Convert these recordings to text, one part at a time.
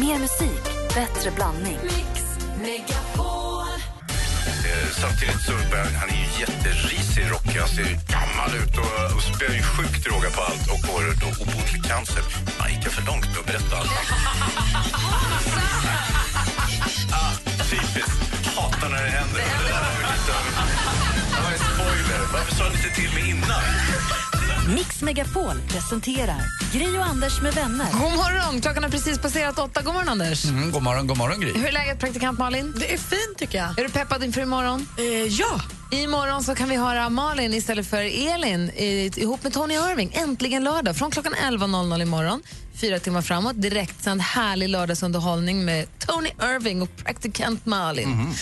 Mer musik, bättre blandning. Eh, Samtidigt så börjar han är ju jätterisig rockig. Han ser gammal ut och, och spär ju sjukt råga på allt och får då obotlig cancer. Man gick för långt nu? Berätta allt. ah, typiskt. Hatar när det händer. Det var en spoiler. Varför sa ni inte till mig innan? Mix Megapol presenterar Gri och Anders med vänner. God morgon! Klockan har precis passerat åtta. God morgon, Anders. Mm, god morgon, god morgon Gry. Hur är läget, praktikant Malin? Det är fint tycker jag. Är du peppad inför imorgon? Eh, ja. Imorgon så kan vi höra Malin istället för Elin ihop med Tony Irving. Äntligen lördag från klockan 11.00 imorgon. Fyra timmar framåt. Direktsänd härlig lördagsunderhållning med Tony Irving och praktikant Malin.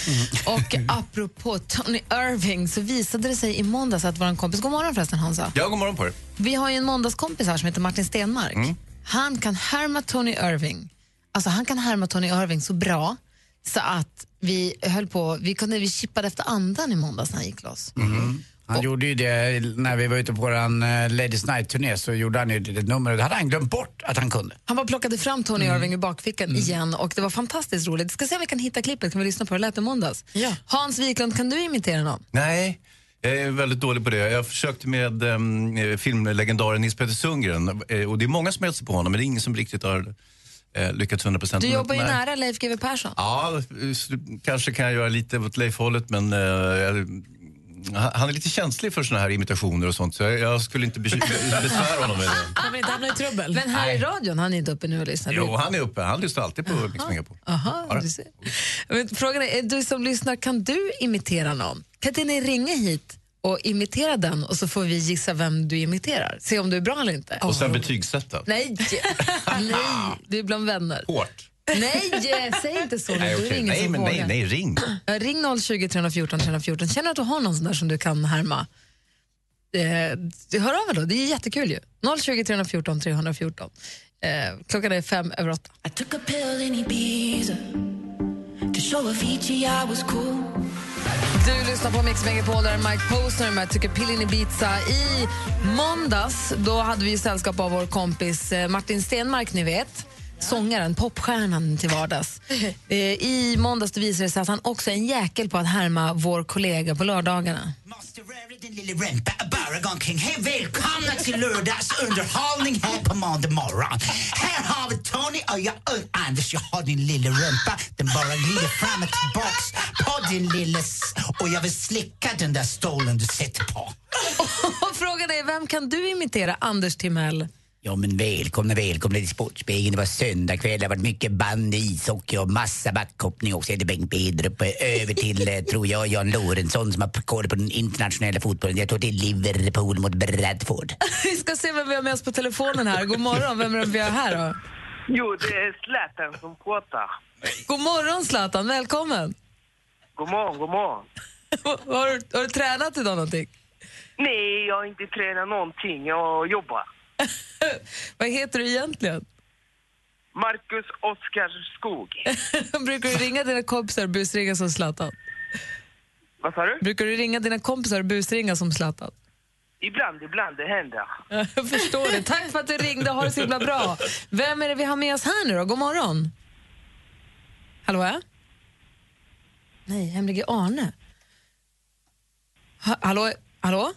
Och apropå Tony Irving så visade det sig i måndags att vår kompis, god morgon förresten Hansa. Ja, god morgon på er. Vi har ju en måndagskompis här som heter Martin Stenmark. Han kan härma Tony Irving. Alltså han kan härma Tony Irving så bra så att vi höll på, vi, kunde, vi chippade efter andan i måndags när han gick loss. Han gjorde ju det när vi var ute på vår uh, Ladies Night-turné så gjorde han ju ett nummer och det hade han glömt bort att han kunde. Han bara plockade fram Tony Irving ur bakfickan igen och det var fantastiskt roligt. Ska se om vi kan hitta klippet, kan vi lyssna på det? Det lät i måndags. Ja. Hans Wiklund, kan du imitera någon? Nej, jag är väldigt dålig på det. Jag försökte med um, filmlegendaren Nils Petter Sundgren eh, och det är många som hälsar på honom men det är ingen som riktigt har eh, lyckats 100 procent. Du jobbar ju nära Leif GW Persson. Ja, kanske kan jag göra lite åt Leif-hållet men eh, jag- han är lite känslig för såna här imitationer och sånt så jag, jag skulle inte besvära honom med det. Kommer inte hamna i trubbel. Men här i radion, han är inte uppe nu och lyssnar. Jo, han är uppe. Han lyssnar alltid på Mix Megapol. Aha, du ser. Men frågan är, är, du som lyssnar, kan du imitera någon? Kan inte ni ringa hit och imitera den och så får vi gissa vem du imiterar? Se om du är bra eller inte. Och sen betygsätta. Nej, nej, du är bland vänner. Hårt. Nej, säg inte så. Nej, ingen nej, men nej, nej, ring. Ja, ring 020 314 314. Känner du att du har någon sån där som du kan härma? Eh, hör av er då, det är jättekul ju. 020 314 314. Eh, klockan är fem över åtta. I took a pill in Ibiza to show Avicii I was cool. Du lyssnar på Mix Megapol, där är Mike Posner med Tycker pillin i Ibiza. I måndags då hade vi sällskap av vår kompis eh, Martin Stenmark, ni vet. Sångaren, popstjärnan till vardags. Eh, I måndags visade det sig att han också är en jäkel på att härma vår kollega på lördagarna. Måste röra din lille römpa bara omkring. Hej, välkomna till lördagsunderhållning här på måndag morgon. Här har vi Tony och jag och Anders. Jag har din lille rumpa. Den bara glider fram och tillbaks på din lille... s- Och jag vill slicka den där stolen du sitter på. Och frågan är, vem kan du imitera? Anders Timell. Ja men välkomna, välkomna till Sportspegeln. Det var söndag kväll, det har varit mycket bandy, ishockey och massa backhoppning också. Jag heter Bengt Bedrup. Över till, eh, tror jag, Jan Lorentzon som har koll på den internationella fotbollen. Jag tror det är Liverpool mot Bradford. Vi ska se vem vi har med oss på telefonen här. God morgon, vem är det vi har här då? Jo, det är Zlatan som pratar. God morgon Zlatan, välkommen. God morgon, god morgon. har, du, har du tränat idag någonting? Nej, jag har inte tränat någonting. Jag jobbar. Vad heter du egentligen? Marcus Oskar Skog. Brukar du ringa dina kompisar och busringa som Zlatan? Vad sa du? Brukar du ringa dina kompisar och busringa som Zlatan? Ibland, ibland, det händer. Jag förstår det. Tack för att du ringde. Ha det så himla bra. Vem är det vi har med oss här nu då? God morgon. Hallå, ja? Nej, hemlige Arne. Ha, hallå? Hallå?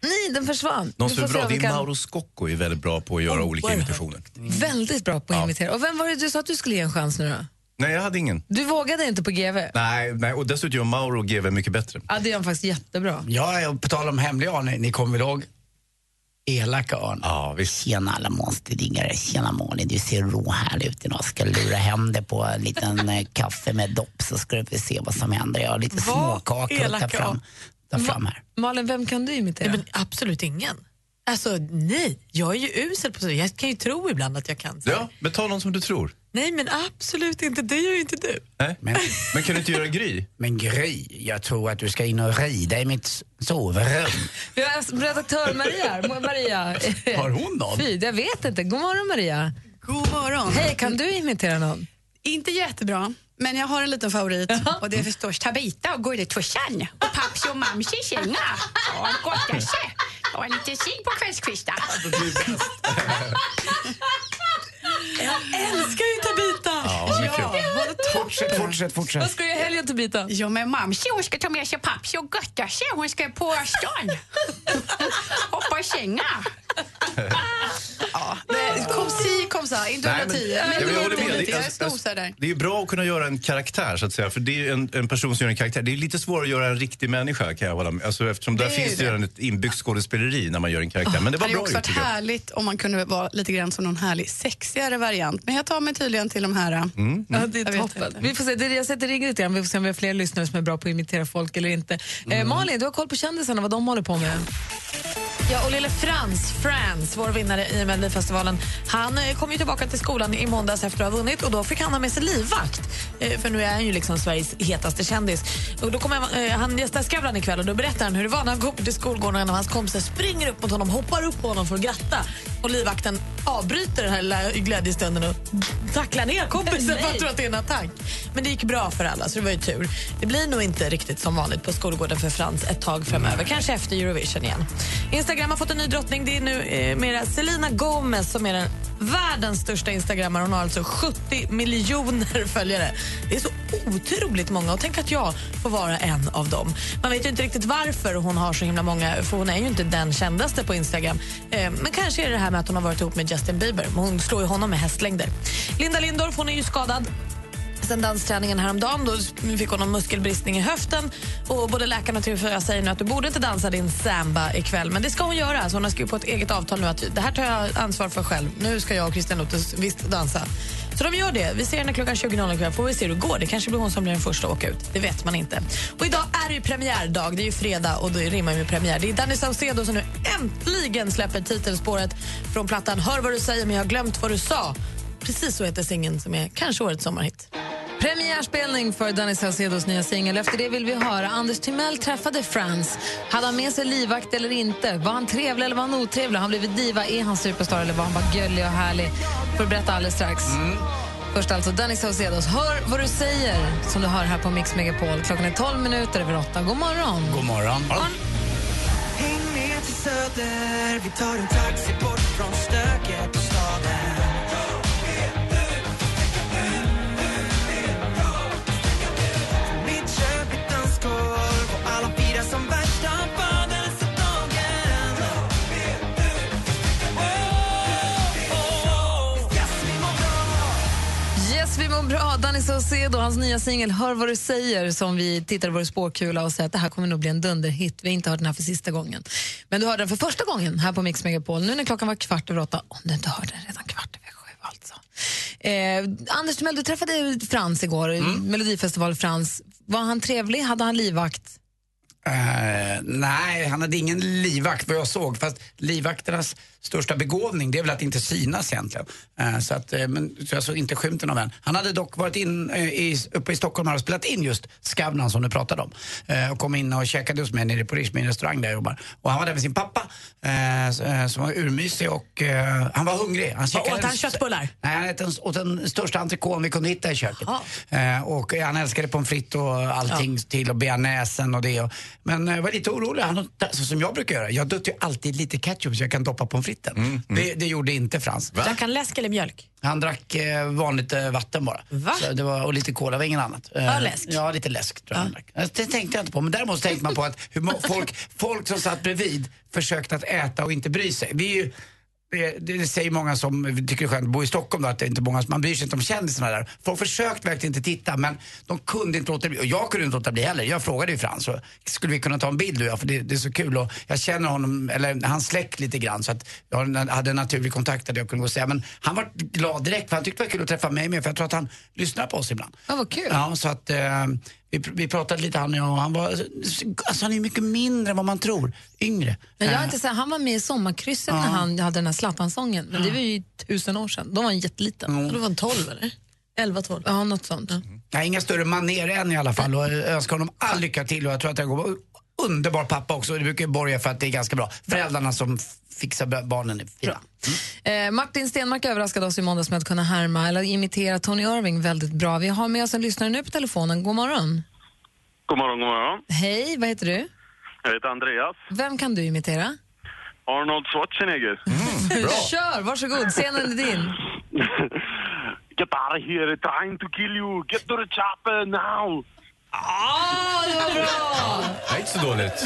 Nej, den försvann. Någon som är bra, det är kan- Mauro Scocco är väldigt bra på att göra olika imitationer. Väldigt bra på att imitera. Och vem var det du sa att du skulle ge en chans nu då? Nej, jag hade ingen. Du vågade inte på GV? Nej, nej och dessutom gör Mauro GV mycket bättre. Ja, det gör han faktiskt jättebra. Ja, på tal om hemlig Arne, ni kommer väl ihåg elaka Arne? Ja, visst. Tjena alla monsterdiggare, tjena Malin, du ser råhärlig ut idag. Ska lura hem dig på en liten eh, kaffe med dopp så ska du få se vad som händer. Jag har lite småkakor att ta fram, ta fram här. Malin, vem kan du imitera? Nej, men absolut ingen. Alltså nej, jag är ju usel på så. Jag kan ju tro ibland att jag kan. Så. Ja, men ta någon som du tror. Nej men absolut inte, det gör ju inte du. Nej. Men, Men kan du inte göra Gry? men Gry, jag tror att du ska in och rida i mitt sovrum. Vi har redaktör Maria här. Maria. Har hon någon? Fy, jag vet inte. God morgon Maria. God morgon. Hej, kan du imitera någon? Inte jättebra, men jag har en liten favorit. Och det är förstås Tabita och gulletussan och Papsi och Mamsi i känga. Ja, det gottar sig. Och en liten sing på kvällskvisten. Jag älskar ju Fortsätt, fortsätt, fortsätt. Vad ska du göra i helgen, Tobita? Ja, men mamsi hon ska ta med sig papsi och götta sig. Hon ska på stan. Hoppa i sängar. Ja, det, kom si, kom sa, inte Nej, men- 110. Ja, men jag håller med. Jag Det, är alltså, snosar där. det är bra att kunna göra en karaktär, så att säga. För det är en, en person som gör en karaktär. Det är lite svårare att göra en riktig människa, kan jag hålla med. Alltså, eftersom där Det är ju finns det redan ett inbyggt skådespeleri när man gör en karaktär. Men det var bra också varit härligt om man kunde vara lite grann som någon härlig sexigare variant. Men jag tar mig tydligen till de här... Mm, Ja, det är toppen. inte. Vi får se. Det jag sätter rigget lite grann. Vi får se om vi har fler lyssnare som är bra på att imitera folk eller inte. Eh, Malin, du har koll på kändisarna, vad de håller på med. Ja, och lille Frans, Frans, vår vinnare i Melodifestivalen, han eh, kom ju tillbaka till skolan i måndags efter att ha vunnit och då fick han ha med sig livvakt. Eh, för nu är han ju liksom Sveriges hetaste kändis. Och då kommer eh, han gästar Skavlan ikväll och då berättar han hur det var när han kommer till skolgården och en av hans kompisar springer upp mot honom, hoppar upp på honom för att gratta. Och livvakten avbryter den här lilla glädjestunden och tacklar ner kompisen för att tro att det är en attack. Men det gick bra för alla, så det var ju tur. Det blir nog inte riktigt som vanligt på skolgården för Frans ett tag framöver. Kanske efter Eurovision igen. Instagram har fått en ny drottning. Det är nu eh, mera Selena Gomez som är den världens största instagrammare. Hon har alltså 70 miljoner följare. Det är så otroligt många och tänk att jag får vara en av dem. Man vet ju inte riktigt varför hon har så himla många, för hon är ju inte den kändaste på Instagram. Eh, men kanske är det det här med att hon har varit ihop med Justin Bieber. Men hon slår ju honom med hästlängder. Linda Lindorff, hon är ju skadad sen dansträningen häromdagen. Då fick hon en muskelbristning i höften. Och både läkarna och TV4 säger nu att du borde inte dansa din samba ikväll. Men det ska hon göra. Så hon har skrivit på ett eget avtal nu att det här tar jag ansvar för själv. Nu ska jag och Christian Lotus visst dansa. Så de gör det. Vi ser henne klockan 20.00 ikväll. Får vi se hur det går. Det kanske blir hon som blir den första att åka ut. Det vet man inte. Och idag är det ju premiärdag. Det är ju fredag och det rimmar ju med premiär. Det är Danny Saucedo som nu äntligen släpper titelspåret från plattan Hör vad du säger men jag har glömt vad du sa. Precis så heter singeln som är kanske årets sommarhit. Premiärspelning för Danny Saucedos nya singel. Efter det vill vi höra. Anders Timell träffade Frans. Hade han med sig livvakt eller inte? Var han trevlig eller var han otrevlig? Har han blivit diva? Är han superstar eller var han bara gullig och härlig? Får berätta alldeles strax. Först alltså Danny Saucedos Hör vad du säger, som du hör här på Mix Megapol. Klockan är 12 minuter över 8. God morgon. God morgon. Häng med till Söder, vi tar en taxi bort från stöket bra. Danny Saucedo, hans nya singel Hör vad du säger som vi tittar i vår spåkula och säger att det här kommer nog bli en dunderhit. Vi har inte hört den här för sista gången. Men du hörde den för första gången här på Mix Megapol. Nu när klockan var kvart över åtta, om du inte hörde den redan kvart över sju alltså. Eh, Anders Timell, du träffade Frans igår, Melodifestival Frans. Var han trevlig? Hade han livvakt? Eh, nej, han hade ingen livvakt vad jag såg. Fast livvakternas största begåvning det är väl att inte synas egentligen. Eh, så, att, eh, men, så jag såg inte skymten av en. Han hade dock varit in, i, uppe i Stockholm och spelat in just Skavlan som du pratade om. Och kom in och käkade hos mig nere på Rish, min restaurang där jag jobbar. Och han var där med sin pappa som var urmysig och han var hungrig. Han käkade Åt han köttbullar? Nej, han åt den, åt den största entrecôten vi kunde hitta i köket. Och han älskade pommes frites och allting till och bearnaisen och det. Och, men jag var lite orolig, han, åt- så som jag brukar göra. Jag duttar ju alltid lite ketchup så jag kan doppa pommes fritesen. Det, det gjorde inte Frans. Drack han läsk eller mjölk? Han drack eh, vanligt eh, vatten bara. Va? Så det var, och lite cola, var inget annat. Eh, Ja, läsk. Ja, lite läsk tror jag han drack. Eh, Det tänkte jag inte på, men däremot tänkte man på att hur folk, folk som satt bredvid försökte att äta och inte bry sig. Vi är ju, det, det säger många som tycker det är skönt att bo i Stockholm då, att det är inte många, man bryr sig inte om kändisarna där. Folk försökte verkligen inte titta men de kunde inte låta bli. Och jag kunde inte låta bli heller. Jag frågade ju Frans, skulle vi kunna ta en bild du jag, för det, det är så kul och jag känner honom, eller hans släkt lite grann så att jag hade en naturlig kontakt där jag kunde gå och säga. Men han var glad direkt för han tyckte det var kul att träffa mig med för jag tror att han lyssnar på oss ibland. Ja, vad kul. Ja, så att eh, vi, vi pratade lite han och jag och han var, alltså han är mycket mindre än vad man tror. Yngre. Men jag Eh, inte, så här, han var med i Sommarkrysset när han hade den här Zlatan-sången. Men det var ju tusen år sedan. Då var han jätteliten. Då var han 12 eller? 11-12? Ja, något sånt. Jag har inga större manér än i alla fall och jag önskar honom all lycka till och jag tror att jag går underbar pappa också. Det brukar borga för att det är ganska bra. Föräldrarna som f- fixar b- barnen är fina. Eh, Martin Stenmark överraskade oss i måndags med att kunna härma eller imitera Tony Irving väldigt bra. Vi har med oss en lyssnare nu på telefonen. God morgon. God morgon, god morgon. Hej, vad heter du? Jag heter Andreas. Vem kan du imitera? Arnold Schwarzenegger. Kör, varsågod. Scenen är din. Get out hear it trying to kill you. Get to the chopper now. Ah, det var bra! Det är inte så dåligt.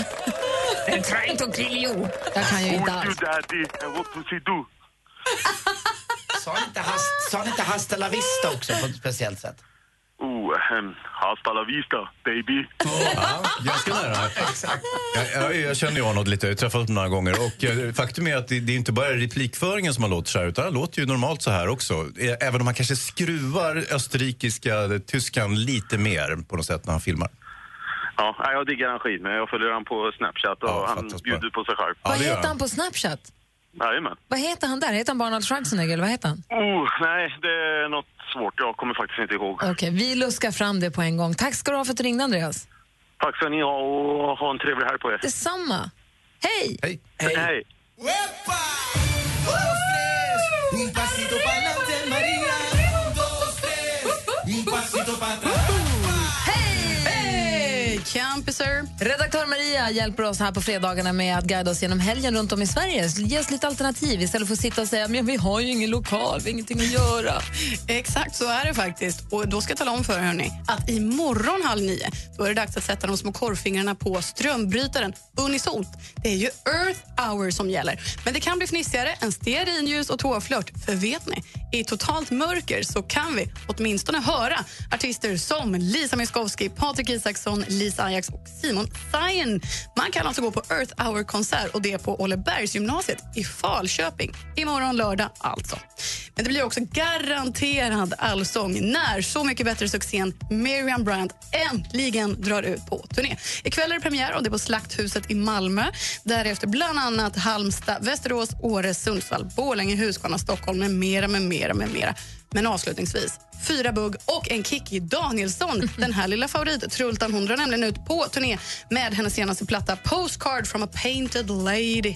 They're trying to kill you. Jag kan ju inte you alls. daddy? And what does he do? Sa han inte, hast, sa han inte hasta la vista också på ett speciellt sätt? Oh, um, hasta la vista, baby. Ja, ganska nära. Exakt. Jag, jag, jag känner ju Arnold lite, jag har träffat honom några gånger. Och eh, faktum är att det, det är inte bara replikföringen som han låter så här, utan han låter ju normalt så här också. Även om han kanske skruvar österrikiska, eh, tyskan lite mer på något sätt när han filmar. Ja, jag diggar han skit, men jag följer han på Snapchat och Ja, han bjuder på sig själv. Vad det gör heter han på Snapchat? Jajamän. Vad heter han där? Heter han bara Arnold Schwarzenegger eller vad heter han? Oh, nej, det är något svårt. Jag kommer faktiskt inte ihåg. Okej, vi luskar fram det på en gång. Tack ska du ha för att du ringde Andreas. Tack ska ni ha och ha en trevlig helg på er. Detsamma. Hej! Hej. Hej. Hej. Campisar. Redaktör Maria hjälper oss här på fredagarna med att guida oss genom helgen runt om i Sverige. Ge oss lite alternativ istället för att sitta och säga men vi har ju ingen lokal, vi har ingenting att göra. Exakt så är det faktiskt. Och då ska jag tala om för er hörni, att imorgon halv nio då är det dags att sätta de små korvfingrarna på strömbrytaren unisont. Det är ju Earth hour som gäller. Men det kan bli fnissigare än stearinljus och tåflört. För vet ni, i totalt mörker så kan vi åtminstone höra artister som Lisa Miskovsky, Patrik Isaksson, Lisa Sajax och Simon Sajen. Man kan alltså gå på Earth hour-konsert och det på Ålebergsgymnasiet i Falköping. Imorgon lördag alltså. Men det blir också garanterad allsång när Så mycket bättre-succén Miriam Bryant äntligen drar ut på turné. Ikväll är det premiär och det är på Slakthuset i Malmö. Därefter bland annat Halmstad, Västerås, Åre, Sundsvall, Borlänge, Huskvarna, Stockholm med mera, med mera, med mera. Men avslutningsvis, fyra bugg och en Kikki Danielsson. Den här lilla favorit-trultan hon drar nämligen ut på turné med hennes senaste platta Postcard from a painted lady.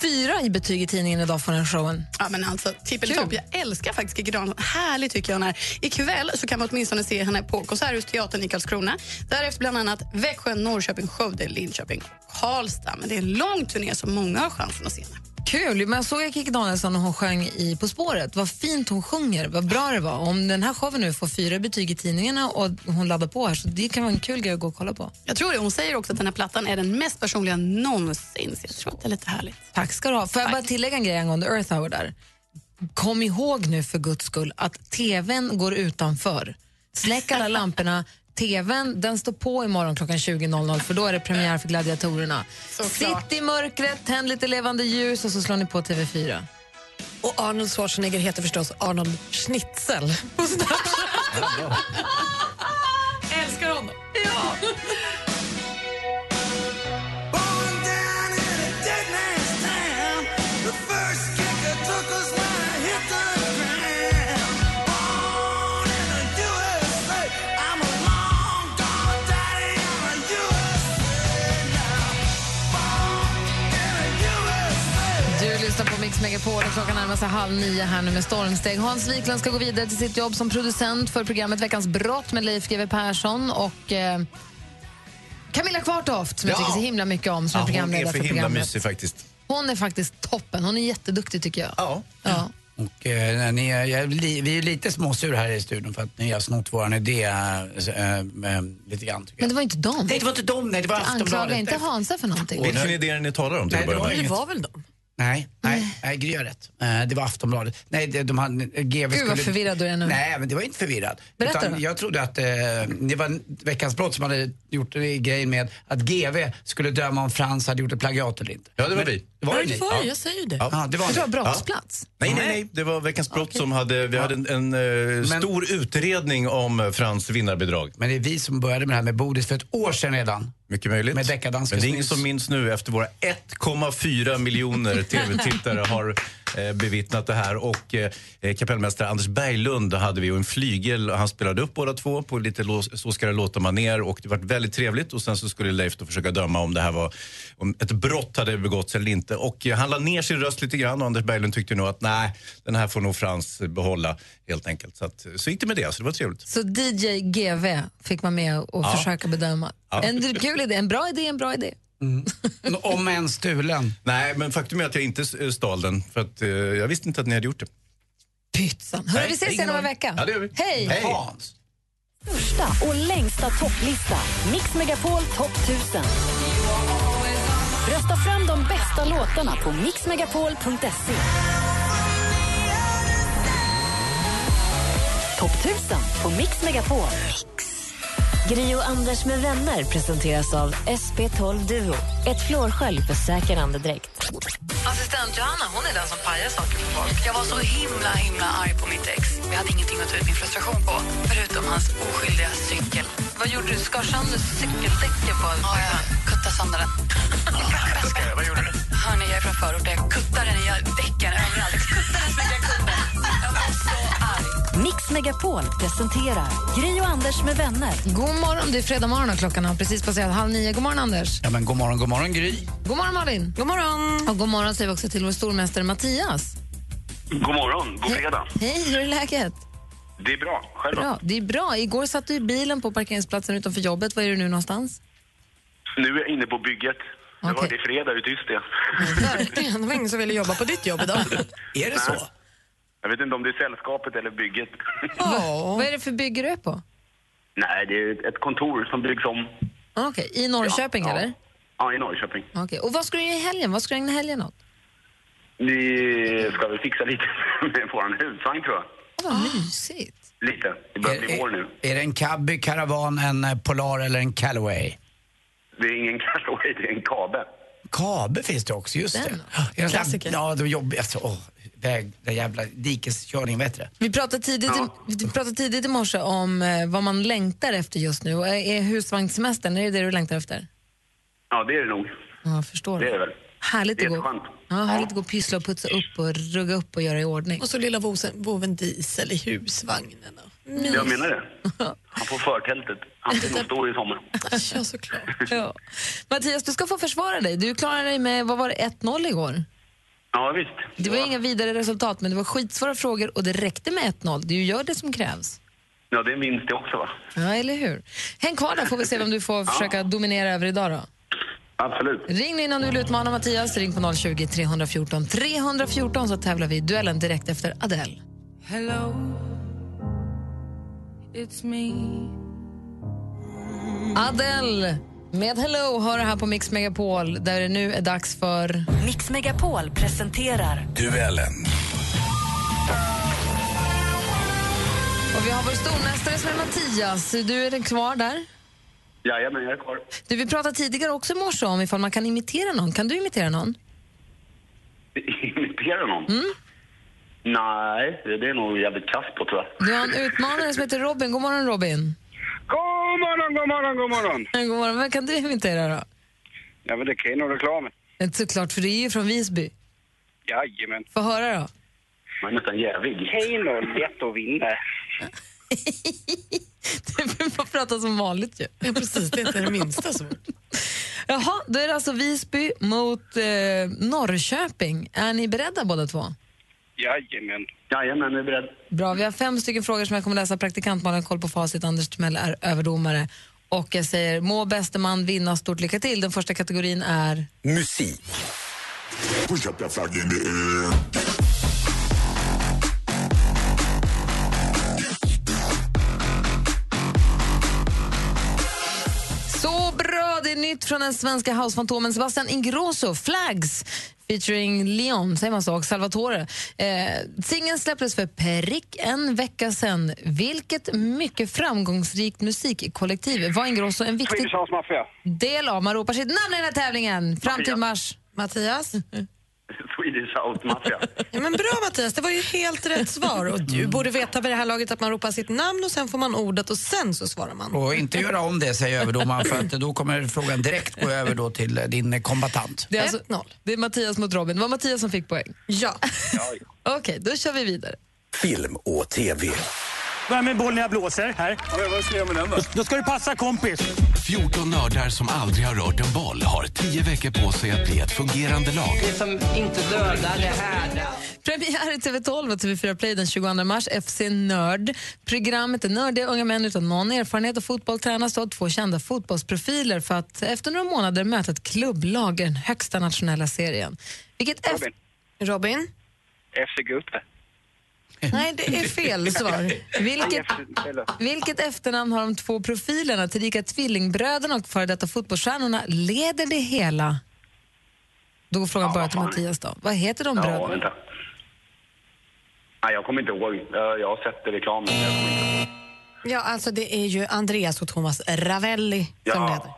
Fyra i betyg i tidningen idag får den showen. Ja, men alltså, tippeltopp. Jag älskar faktiskt Kikki Danielsson. Härlig tycker jag hon är. Ikväll så kan man åtminstone se henne på Konserthusteatern i Karlskrona. Därefter bland annat Växjö, Norrköping, Skövde, Linköping och Karlstad. Men det är en lång turné så många har chansen att se henne. Kul! Men jag såg ju Kikki Danielsson när hon sjöng i På spåret. Vad fint hon sjunger, vad bra det var. Om den här showen nu får fyra betyg i tidningarna och hon laddar på här så det kan vara en kul grej att gå och kolla på. Jag tror det. Hon säger också att den här plattan är den mest personliga någonsin. Så jag tror att det är lite härligt. Tack ska du ha. Får jag bara tillägga en grej angående Earth Hour där? Kom ihåg nu för guds skull att tvn går utanför. Släck alla lamporna. TVn den står på imorgon klockan 20.00 för då är det premiär för Gladiatorerna. Såklart. Sitt i mörkret, tänd lite levande ljus och så slår ni på TV4. Och Arnold Schwarzenegger heter förstås Arnold Schnitzel på Snapchat. Älskar honom. Ja. Megapol och klockan närmar sig halv nio här nu med stormsteg. Hans Wiklund ska gå vidare till sitt jobb som producent för programmet Veckans brott med Leif GW Persson och eh, Camilla Kvartoft som jag Ja. tycker så himla mycket om som Ja, är hon programledare är för för himla programmet. mysig faktiskt. Hon är faktiskt toppen. Hon är jätteduktig tycker jag. Ja. Ja. Och, eh, ni, är- jag, vi är lite småsur här i studion för att ni har snott vår idé äh, äh, lite grann. Men jag. det var inte dem. Nej, det var inte dem. Nej, det var Anklaga inte Hansa för någonting. Vilken idé är det ni talar om till Nej, det var? Det var väl de? Nej, nej, nej Gry har rätt. Eh, det var Aftonbladet. Nej, det, de hade, GV Gud, vad förvirrad du är nu. Nej, men det var inte förvirrad. Berätta Utan då. jag trodde att eh, det var Veckans brott som hade gjort grejen med att GV skulle döma om Frans hade gjort ett plagiat eller inte. Ja, det var Men- vi. Det var Ja, det ni? var det. Jag säger ju det. Ja. Ja, det var Jag tror ni. det var brottsplats. Nej, nej, nej. Det var Veckans brott som hade, vi hade en, en eh, Men- stor utredning om Frans vinnarbidrag. Men det är vi som började med det här med Bodis för ett år sedan redan. Mycket möjligt. Med deckardanska Men det är ingen snus. som minns nu efter våra 1,4 miljoner tv-tittare har bevittnat det här. Och eh, kapellmästare Anders Berglund hade vi och en flygel. Han spelade upp båda två på lite Så ska det låta maner och det var väldigt trevligt. Och sen så skulle Leif då försöka döma om det här var om ett brott hade begåtts eller inte. Och eh, han la ner sin röst lite grann och Anders Berglund tyckte nog att nej, den här får nog Frans behålla helt enkelt. Så, att, så gick det med det, så det var trevligt. Så DJ GV fick man med och Ja. försöka bedöma. Ja. En kul idé, en bra idé, en bra idé. Om en stulen. Nej, men faktum är att jag inte eh, stal den för att eh, jag visste inte att ni hade gjort det. Pytsan. Hörru, vi ses igen om en vecka. Ja, det gör vi. Hej! Hans. Största och längsta topplista. Mix Megapol topp 1000. Rösta fram de bästa låtarna på mixmegapol.se. Topp 1000 på Mix Megapol. Gri och Anders med vänner presenteras av SP12 Duo. Ett flårskölj för säker andedräkt. Assistent Johanna hon är den som pajar saker för folk. Jag var så himla himla arg på mitt ex. Jag hade ingenting att ta ut min frustration på, förutom hans oskyldiga cykel. Vad gjorde du? Skar sönder cykeldäcken på Ja, jag kuttade sönder den. Vad gjorde du? Hörni, jag är från förorten. Jag kuttade den i däcken överallt. Kuttade så mycket Mix Megapol presenterar Gri och Anders med vänner. God morgon, det är fredag morgon och klockan har precis passerat halv nio. God morgon Anders. Ja, men god morgon, god morgon Gry. God morgon Malin. God morgon. Och god morgon säger vi också till vår stormästare Mattias. God morgon, god fredag. Hej, hur är läget? Det är bra. Själv? Bra. Det är bra. Igår satt du i bilen på parkeringsplatsen utanför jobbet. Var är du nu någonstans? Nu är jag inne på bygget. Det var det är fredag, hur tyst det är. Verkligen. Det var ingen som ville jobba på ditt jobb idag. Är det så? Jag vet inte om det är sällskapet eller bygget. Vad är det för bygge du är på? Nej, det är ett kontor som byggs om. Okej, I Norrköping Ja, ja. eller? Ja, i Norrköping. Okej. Och vad ska du göra i helgen? Vad ska du ägna helgen åt? Vi ska väl fixa lite med vår husvagn, tror jag. Åh, vad mysigt. Lite. Det börjar bli vår nu. Är det en Cabby, Caravan, en eh, Polar eller en Callaway? Det är ingen Callaway, det är en Kabe. Kabe finns det också, just det. Den. Det Klassiker. Ja, de jobbiga. Alltså, åh, väg, den jävla dikeskörningen, det? Vi pratade tidigt, Ja. i, vi pratade tidigt i morse om eh, vad man längtar efter just nu. Och Är husvagnssemestern, är det det du längtar efter? Ja, det är det nog. Ja, jag förstår. Det är det väl. Härligt Det att är gå, skönt. ja, härligt att gå och pyssla och putsa upp och rugga upp och göra i ordning. Och så lilla voven Diesel i husvagnen. Mys. Jag menar det. Han får förtältet. Han blir nog stor i sommar. Ja, såklart. Ja. Mattias, du ska få försvara dig. Du klarade dig med, vad var det, 1-0 igår? Ja, visst. Det var inga vidare resultat, men det var skitsvåra frågor och det räckte med 1-0. Du gör det som krävs. Ja, det är en vinst det också, va? Ja, eller hur? Häng kvar där får vi se vem du får försöka dominera över idag då. Absolut. Ring nu innan du vill utmana Mattias. Ring på 020 314 314 så tävlar vi i duellen direkt efter Adele. Hello, it's me. Adele med Hello hör du här på Mix Megapol där det nu är dags för... Mix Megapol presenterar Duellen. Och vi har vår stormästare som är Mattias. Du är kvar där. Jajamän, jag är kvar. Du, vi pratade tidigare också i morse om ifall man kan imitera någon. Kan du imitera någon? Imitera någon? Nej, det det är nog jävligt kass på, tror jag. Du har en utmanare som heter Robin. God morgon Robin. God morgon, god morgon, god morgon. God morgon. Vem kan du imitera då? Ja, men det kan ju nog reklamen. Såklart, för det är ju från Visby. Jajamän. Få höra då. Man är nästan jävig. Keno, lätt att vinna. Du får prata som vanligt ju. Ja, precis, det är inte det minsta svårt. Jaha, då är det alltså Visby mot eh, Norrköping. Är ni beredda båda två? Jajamän. Jajamän, jag är beredd. Bra, vi har fem stycken frågor som jag kommer läsa. Praktikant Malin koll på facit, Anders Timell är överdomare. Och jag säger må bäste man vinna, stort lycka till. Den första kategorin är... Musik. Från den svenska housefantomen Sebastian Ingrosso, Flags, featuring Leon, säger man så, och Salvatore. Eh, singeln släpptes för prick en vecka sedan. Vilket mycket framgångsrikt musikkollektiv var Ingrosso en viktig del av. Man ropar sitt namn i den här tävlingen fram till mars. Mattias? Swedish House Mafia. Ja, men bra Mattias, det var ju helt rätt svar. Och du borde veta vid det här laget att man ropar sitt namn och sen får man ordet och sen så svarar man. Och inte göra om det, säger överdomaren, för att då kommer frågan direkt gå över då till eh, din eh, kombatant. Det är, alltså, det är Mattias mot Robin. Det var Mattias som fick poäng. Ja. Okej, då kör vi vidare. Film och TV. Börja med bollen jag blåser. Här. vad ska jag med den då? Då ska du passa kompis. 14 nördar som aldrig har rört en boll har 10 veckor på sig att bli ett fungerande lag. Det som inte dödar det här. Premiär i TV12 och TV4 Play den 22 mars, FC Nörd. Programmet är nördiga unga män utan någon erfarenhet av fotboll tränas av två kända fotbollsprofiler för att efter några månader möta ett klubblag i den högsta nationella serien. Vilket F- Robin. Robin? FC Gutte. Nej, det är fel svar. Vilket, vilket efternamn har de två profilerna, tillika tvillingbröderna och före detta fotbollsstjärnorna, leder det hela? Då går frågan bara till Mattias då. Vad heter de Ja, bröderna? vänta. Nej, jag kommer inte ihåg. Jag, har sett reklamen. Ja, alltså det är ju Andreas och Thomas Ravelli som leder.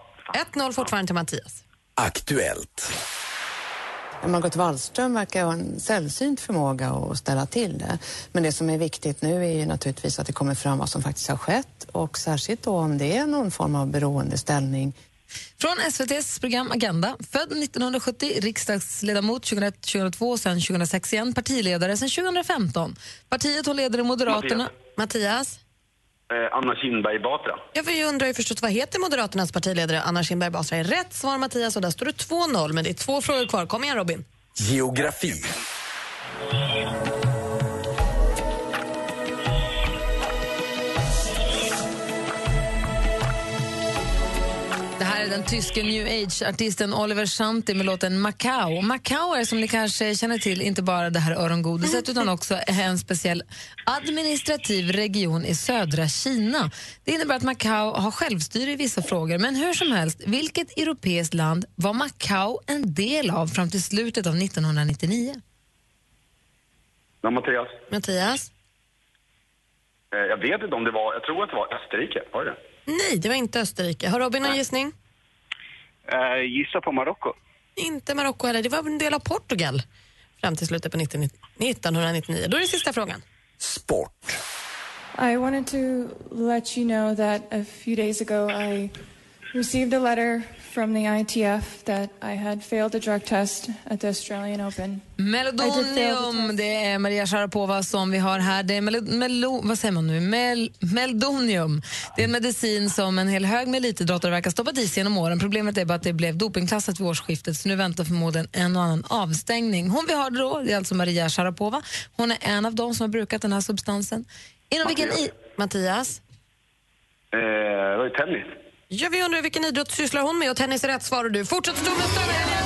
1-0 fortfarande till Mattias. Aktuellt. Margot Wallström verkar ha en sällsynt förmåga att ställa till det. Men det som är viktigt nu är ju naturligtvis att det kommer fram vad som faktiskt har skett och särskilt då om det är någon form av beroendeställning. Från SVTs program Agenda. Född 1970, riksdagsledamot 2001-2002 och sen 2006 igen, partiledare sen 2015. Partiet hon leder är Moderaterna. Mattias? Eh, Anna Kinberg Batra. Ja, för jag undrar ju förstås vad heter Moderaternas partiledare Anna Kinberg Batra? är rätt svar Mattias och där står det 2-0 men det är två frågor kvar. Kom igen Robin. Geografi. Den tyske new age-artisten Oliver Shanti med låten Macau. Macau är som ni kanske känner till inte bara det här örongodiset utan också en speciell administrativ region i södra Kina. Det innebär att Macau har självstyre i vissa frågor men hur som helst, vilket europeiskt land var Macau en del av fram till slutet av 1999? Ja, Mattias. Mattias? Eh, jag vet inte om det var... Jag tror att det var Österrike. Var det? Nej, det var inte Österrike. Har Robin en gissning? Uh, gissa på Marocko. Inte Marocko heller. Det var en del av Portugal fram till slutet på 19, 1999. Då är det sista frågan. I wanted to let you know that a few days ago I received a letter from the ITF that I had failed a drug test at the Australian Open. Meldonium, det är Maria Sharapova som vi har här. Det är mel, melo, vad säger man nu? Mel, meldonium. Det är en medicin som en hel hög med elitidrottare verkar stoppat i sig genom åren. Problemet är bara att det blev dopingklassat vid årsskiftet så nu väntar förmodligen en och annan avstängning. Hon vi har då, det är alltså Maria Sharapova. Hon är en av dem som har brukat den här substansen. Inom vilken i... Mattias? Eh, det var ju tennis. Ja, vi undrar vilken idrott sysslar hon med och tennis är rätt svar och du fortsätter stå med stödhelgen.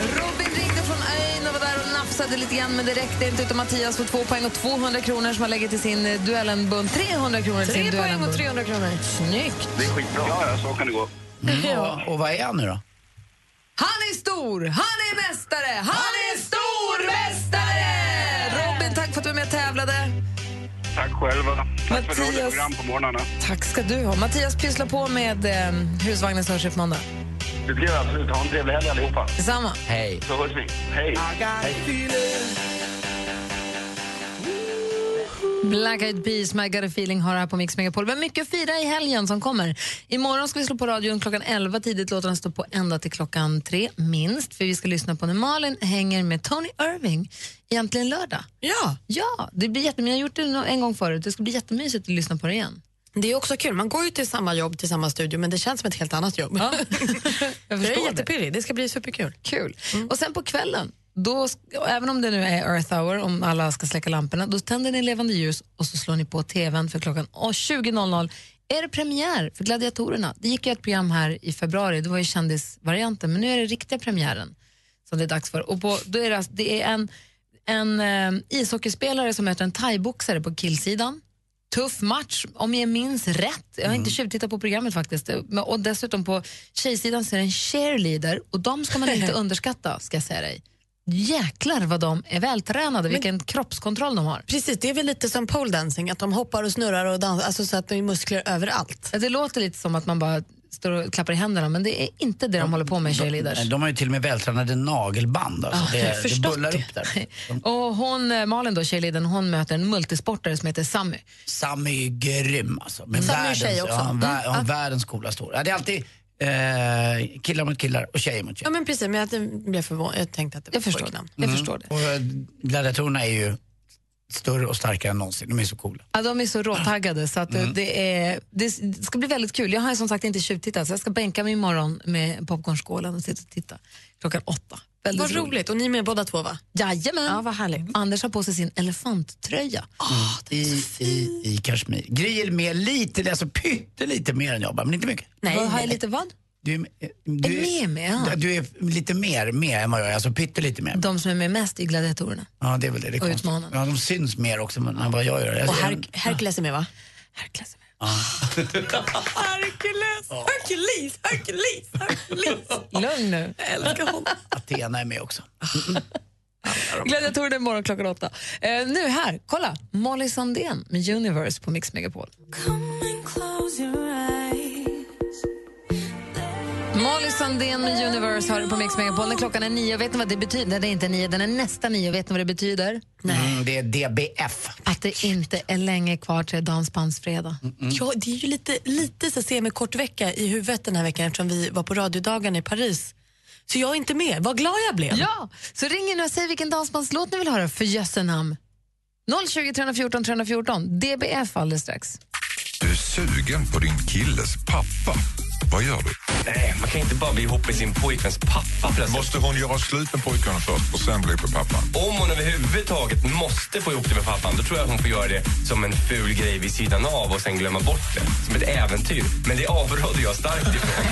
Robin ringde från ön och var där och nafsade lite grann men det räckte inte utan Mattias får två poäng och 200 kronor som han lägger till sin eh, duellenbund. 300 kronor till Tre sin poäng duellenbund. och 300 kronor. Snyggt! Det är skitbra. Ja, ja, så kan det gå. Ja. Och vad är han nu då? Han är stor, han är mästare, han är stormästare! Robin, tack för att du var med och tävlade. Tack själva. Tack för Mattias. roliga program på morgnarna. Tack ska du ha. Mattias, pyssla på med eh, husvagnen vi på måndag. Det ska jag absolut. Ha en trevlig helg allihopa. Detsamma. Hej. Så hörs vi. Hej. Black Eyed Peas, My Got A Feeling har här på Mix Megapol. Vi har mycket att fira i helgen som kommer. Imorgon ska vi slå på radion klockan 11 tidigt. Låter den stå på ända till klockan 3 minst. För vi ska lyssna på när Malin hänger med Tony Irving egentligen lördag. Ja. Ja, det blir jättemysigt. Jag har gjort det en gång förut. Det ska bli jättemysigt att lyssna på det igen. Det är också kul. Man går ju till samma jobb, till samma studio, men det känns som ett helt annat jobb. jag jag är förstår det. jättepirrig. Det ska bli superkul. Kul. Och sen på kvällen, då, även om det nu är Earth hour, om alla ska släcka lamporna, då tänder ni levande ljus och så slår ni på tvn för klockan och 20.00 är det premiär för Gladiatorerna. Det gick ju ett program här i februari, det var ju kändisvarianten, men nu är det riktiga premiären som det är dags för. Och på, då är det, alltså- det är en, en eh, ishockeyspelare som möter en thaiboxare på killsidan. Tuff match, om jag minns rätt. Jag har inte tjuvtittat på programmet faktiskt. Men- Och dessutom på tjejsidan så är det en cheerleader och de ska man inte underskatta, ska jag säga dig. Jäklar vad de är vältränade, vilken kroppskontroll de har. Precis, det är väl lite som pole dancing, att de hoppar och snurrar och dansar, alltså så att det är muskler överallt. Ja, Det låter lite som att man bara står och klappar i händerna, men det är inte det de håller på med, cheerleaders. De, de har ju till och med vältränade nagelband. Alltså. Har det, det förstått bullar det. upp där. Och hon, eh, Malin då, cheerleadern, hon möter en multisportare som heter Sammy. Sammy är grym alltså. Sammy är världens, tjej också. Ja, han, vä- Mm. han, världens coolaste hår. Ja, det är alltid eh, killar mot killar och tjejer mot tjejer. Ja men precis, men jag blev förvånad. Jag tänkte att det var Jag förstår pojknamn. Mm. Och eh, gladiatorerna är ju större och starkare än någonsin. De är så coola. Ja, de är så råtaggade så att Mm. det, är, det ska bli väldigt kul. Jag har som sagt inte tjuvtittat så jag ska bänka mig imorgon med popcornskålen och sitta och titta klockan åtta. Väldigt Vad roligt. Och ni är med båda två va? Jajamän. Ja, vad härligt. Anders har på sig sin elefanttröja. I, i, I kashmir. Gry är med lite, alltså pyttelite mer än jag men inte mycket. Nej, vad, har jag lite vad? Du, är- du, Är med med, ja. du är lite mer med än vad jag är, alltså pyttelite mer. De som är med mest är gladiatorerna. Ja, det är väl det. det är Och utmanarna. Ja, de syns mer också än vad jag gör. Och jag- Her- Hercules är med, va? Hercules. Hercules, Hercules, Hercules, Hercules. Lugn nu. Jag älskar honom. Athena är med också. Gladiatorerna imorgon klockan åtta. Eh, nu här, kolla! Molly Sandén med Universe på Mix Megapol. Molly Sandén med Universe har du på Mix Megapol. Klockan är nio, vet ni vad det betyder? Nej, det är inte nio, den är nästan nio. Vet ni vad det betyder? Mm, det är DBF. Att det inte är länge kvar till Dansbandsfredag. Ja, det är ju lite, lite så semikort vecka i huvudet den här veckan eftersom vi var på radiodagarna i Paris. Så jag är inte med. Vad glad jag blev. Ja, så ring in och säg vilken dansbandslåt ni vill höra för jösse namn. 020 314 314, DBF alldeles strax. Du är sugen på din killes pappa. Vad gör du? Nej, man kan inte bara bli ihop med sin pojkväns pappa plötsligt. Måste hon göra slut med pojkarna först och sen bli ihop med pappan? Om hon överhuvudtaget måste få ihop det med pappan då tror jag att hon får göra det som en ful grej vid sidan av och sen glömma bort det. Som ett äventyr. Men det avråder jag starkt ifrån.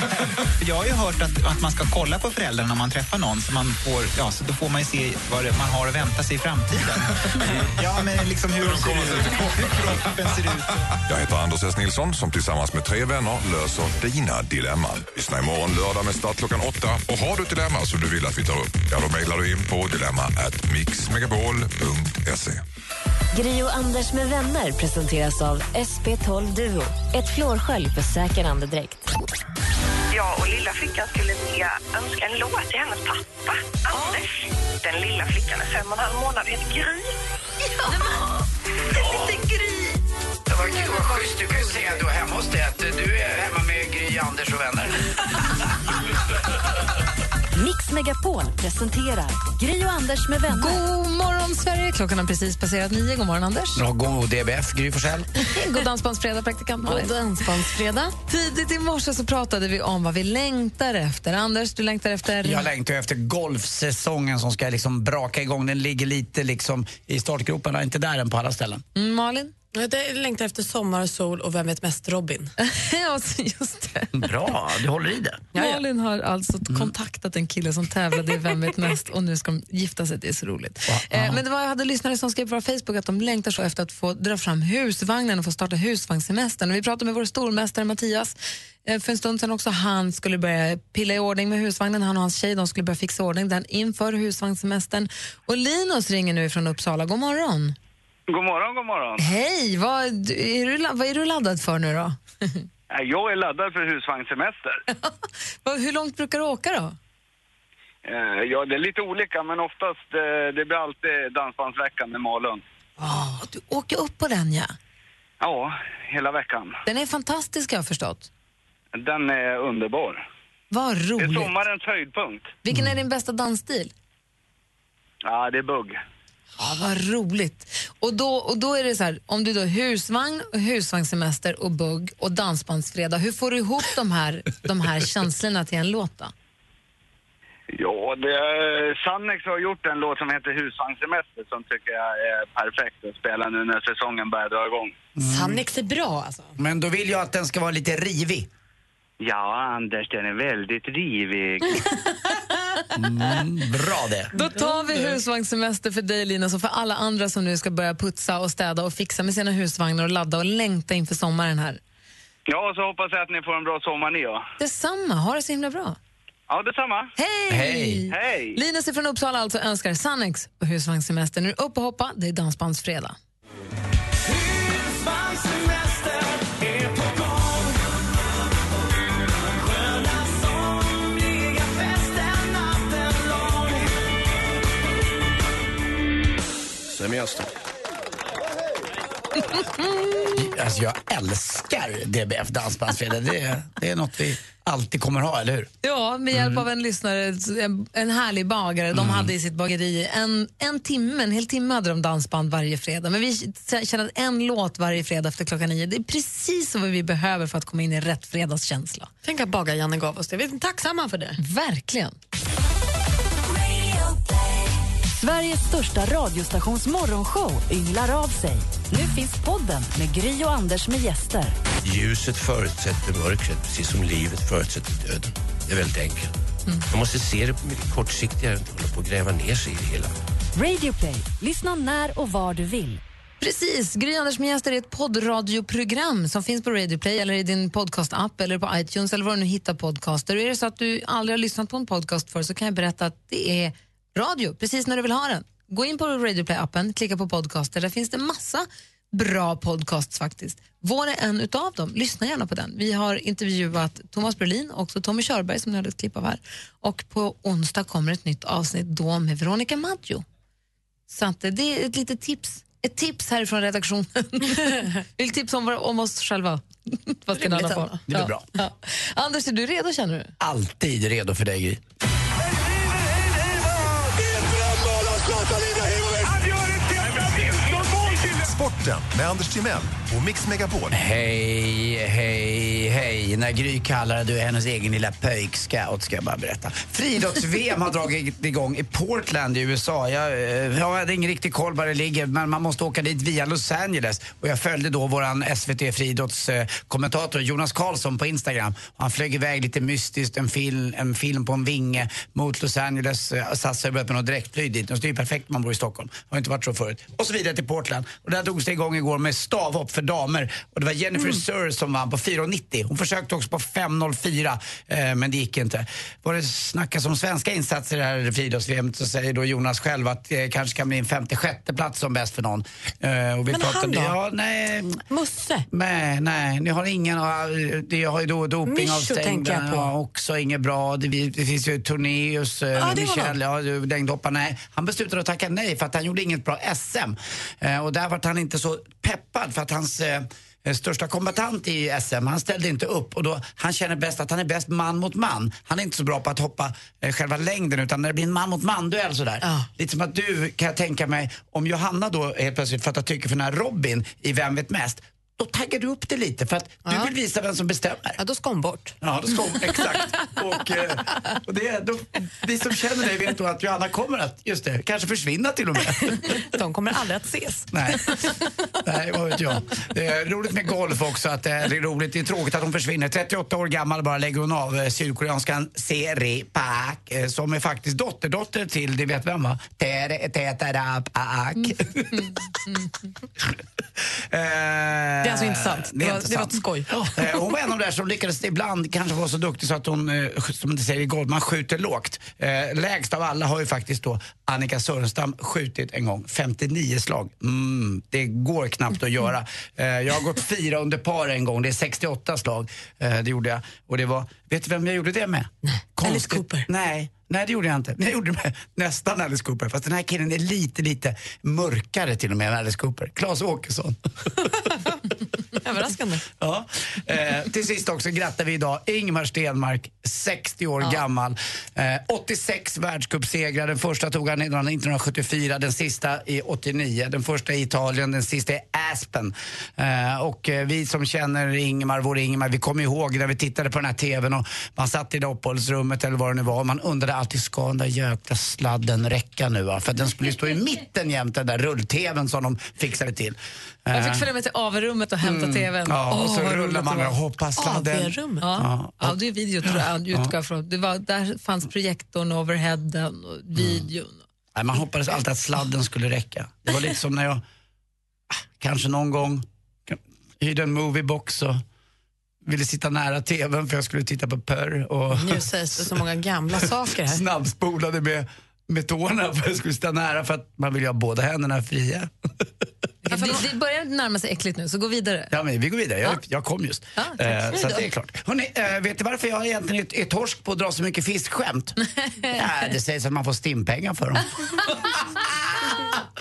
Jag har ju hört att, att man ska kolla på föräldrarna när man träffar någon så, man får, ja, så då får man ju se vad det, man har att vänta sig i framtiden. ja, men liksom hur de ser ut, hur kroppen ser ut. Jag heter Anders S. Nilsson som tillsammans med tre vänner löser dina dilemman. Lyssna imorgon lördag med start klockan åtta. Och har du ett dilemma som du vill att vi tar upp, ja då mejlar du in på dilemma at mixmegapol.se. Gri och Anders med vänner presenteras av SP12 Duo. Ett flårskölj för säker andedräkt. Jag och lilla flickan skulle vilja önska en låt till hennes pappa, Anders. Den lilla flickan är fem och en halv månad och heter Gry. Ja! En liten Gry. Anders och vänner. Mix Megapol presenterar Gri och Anders med vänner. God morgon, Sverige! Klockan har precis passerat nio. God morgon, Anders. Ja, god DBF, Gry Forssell. God dansbandsfredag, praktikant Malin. God dansbandsfredag. Tidigt i morse så pratade vi om vad vi längtar efter. Anders, du längtar efter... Jag längtar efter golfsäsongen som ska liksom braka igång. Den ligger lite liksom i startgroparna, inte där än på alla ställen. Mm, Malin? Jag längtar efter sommar, sol och Vem vet mest Robin. ja, just det. Bra, du håller i det. Malin har alltså kontaktat en kille som tävlade i Vem vet mest och nu ska de gifta sig. Det är så roligt. Eh, men det var, jag hade lyssnare som skrev på vår Facebook att de längtar så efter att få dra fram husvagnen och få starta husvagnssemestern. Och vi pratade med vår stormästare Mattias eh, för en stund sedan också. Han skulle börja pilla i ordning med husvagnen. Han och hans tjej de skulle börja fixa ordning den inför husvagnssemestern. Och Linus ringer nu från Uppsala. God morgon. God morgon, god morgon. Hej! Vad är, du, vad är du laddad för nu då? Jag är laddad för husvagnssemester. Hur långt brukar du åka då? Eh, Ja, det är lite olika, men oftast eh, det blir alltid Dansbandsveckan med Malung. Ah, du åker upp på den, ja. Ja, hela veckan. Den är fantastisk, jag har förstått. Den är underbar. Vad Det är roligt. sommarens höjdpunkt. Vilken är din bästa dansstil? Ja, det är bugg. Ja, vad roligt. Och då, och då är det så här, om du då husvagn, husvagnssemester och bugg och dansbandsfredag, hur får du ihop de här, de här känslorna till en låt då? Ja, det, Sannex har gjort en låt som heter Husvagnssemester som tycker jag är perfekt att spela nu när säsongen börjar dra igång. Sannex är bra alltså. Men då vill jag att den ska vara lite rivig. Ja, Anders, den är väldigt rivig. Mm, bra det. Då tar vi husvagnssemester för dig Linus och för alla andra som nu ska börja putsa och städa och fixa med sina husvagnar och ladda och längta inför sommaren här. Ja, så hoppas jag att ni får en bra sommar ni ja. Detsamma, ha det så himla bra. Ja, detsamma. Hej! Hej! Hej! Linus från Uppsala alltså önskar Sannex och husvagnssemester. Nu upp och hoppa, det är dansbandsfredag. Semester. Alltså jag älskar DBF Dansbandsfredag. Det är, det är något vi alltid kommer ha, eller hur? Ja, med hjälp av en lyssnare, en, en härlig bagare. De hade i sitt bageri en, en timme, en hel timme hade de dansband varje fredag. Men vi känner att en låt varje fredag efter klockan nio, det är precis vad vi behöver för att komma in i rätt fredagskänsla. Tänk att bagar-Janne gav oss det. Vi är tacksamma för det. Verkligen. Sveriges största radiostations morgonshow ynglar av sig. Nu finns podden med Gry och Anders med gäster. Ljuset förutsätter mörkret, precis som livet förutsätter döden. Det är väldigt enkelt. Man måste se det mycket kortsiktigare än att hålla på och gräva ner sig i det hela. Radio Play. Lyssna när och var du vill. Precis. Gry Anders med gäster är ett poddradioprogram som finns på Radio Play eller i din podcastapp eller på iTunes eller var du nu hittar podcaster. Och är det så att du aldrig har lyssnat på en podcast för så kan jag berätta att det är radio precis när du vill ha den. Gå in på Radio Play-appen, klicka på podcaster. Där finns det massa bra podcasts faktiskt. Vår är en utav dem. Lyssna gärna på den. Vi har intervjuat Thomas Brolin och också Tommy Körberg som ni hade ett klipp av här. Och på onsdag kommer ett nytt avsnitt då med Veronica Maggio. Så att det är ett litet tips. Ett tips härifrån redaktionen. Vill tips om, om oss själva. Vad ska alla få? ändå. Det blir bra. Ja. Anders, är du redo känner du? Alltid redo för dig, Gry. Sporten med Anders Timell och Mix Megapol. Hej, hej, hej. När Gry kallar du är hennes egen lilla pöjkscout ska jag bara berätta. Friidrotts-VM har dragit igång i Portland i USA. Jag, eh, jag hade ingen riktig koll var det ligger men man måste åka dit via Los Angeles. Och jag följde då våran SVT friidrottskommentator Jonas Karlsson på Instagram. Han flög iväg lite mystiskt, en film, en film på en vinge mot Los Angeles. Eh, Satsade börjat med något direktflyg dit. Och det är ju perfekt om man bor i Stockholm. Har inte varit så förut. Och så vidare till Portland. Och där drogs det igång igår med stavhopp för damer. Och det var Jennifer Mm. Sir som vann på 4,90. Hon försökte också på 5,04 eh, men det gick inte. Vad det snackas om svenska insatser i det här friidrotts så säger då Jonas själv att det kanske kan bli en 56 plats som bäst för någon. Eh, och vi Men pratar- han då? Ja, nej. Musse? Nej, nej, ni har ingen, det har ju då på. Ja, också inget bra. Det, det finns ju Tornéus, det var Michel, ja, längdhoppare. Nej, han beslutade att tacka nej för att han gjorde inget bra SM. Eh, och där var han inte så peppad för att hans eh, största kombatant i SM, han ställde inte upp och då, han känner bäst att han är bäst man mot man. Han är inte så bra på att hoppa eh, själva längden utan när det blir en man mot man duell sådär. Lite som att du kan jag tänka mig, om Johanna då helt plötsligt fattar tycke för den här Robin i Vem vet mest, då taggar du upp det lite för att du vill visa vem som bestämmer. Ja, då ska hon bort. Ja, då ska hon, exakt. Och, eh, och det, då, vi som känner dig vet då att Johanna kommer att, just det, kanske försvinna till och med. De kommer aldrig att ses. Nej, Nej vad vet jag. Det är roligt med golf också, att det är roligt. Det är tråkigt att hon försvinner. 38 år gammal bara lägger hon av eh, sydkoreanskan Seri Park eh, som är faktiskt dotterdotter till, det vet vem va? Tere Tetara Park. Det är alltså inte sant. Det, var, inte det var ett skoj. Eh, Hon var en av de där som lyckades ibland kanske vara så duktig så att hon, eh, som inte säger i golv, man skjuter lågt. Eh, Lägst av alla har ju faktiskt då Annika Sörenstam skjutit en gång, 59 slag. Mm, det går knappt att göra. Eh, Jag har gått fyra under par en gång, det är 68 slag. Eh, Det gjorde jag. Och det var, vet du vem jag gjorde det med? Alice Cooper. Nej. Nej, det gjorde jag inte. Men jag gjorde det med nästan Alice Cooper. Fast den här killen är lite, lite mörkare till och med än Alice Cooper. Claes Åkesson. Överraskande. Ja. Eh, till sist också grattar vi idag Ingmar Stenmark, 60 år gammal. Eh, 86 världscupsegrar. Den första tog han 1974, den sista i 89. Den första i Italien, den sista i Aspen. Eh, och eh, vi som känner Ingmar, vår Ingmar, vi kommer ihåg när vi tittade på den här TVn och man satt i det uppehållsrummet eller vad det nu var. Man undrade alltid, ska den där jäkla sladden räcka nu? Va? För den skulle stå i mitten jämte den där rull-TVn som de fixade till. Jag Eh, fick följa med till AV-rummet och hämta Mm. tvn. Ja, och Åh, så rullar man det och hoppas sladden. AV-rummet? Ja, Ja. audiovideo tror jag Ja. utgav från. Det var, där fanns projektorn, overheaden och videon. Nej, man hoppades alltid att sladden skulle räcka. Det var lite som när jag ah, kanske någon gång hyrde en moviebox och ville sitta nära tvn för jag skulle titta på Purr och Nu sägs det så många gamla saker här. snabbspolade med, med tårna för jag skulle sitta nära för att man vill ju ha båda händerna fria. Det, det börjar närma sig äckligt nu, så gå vidare. Ja, men vi går vidare. Jag, jag kom just. Ja. Eh, så det är klart. Hörrni, eh, vet du varför jag egentligen är, är torsk på att dra så mycket fiskskämt? ja, det sägs att man får stimpengar för dem.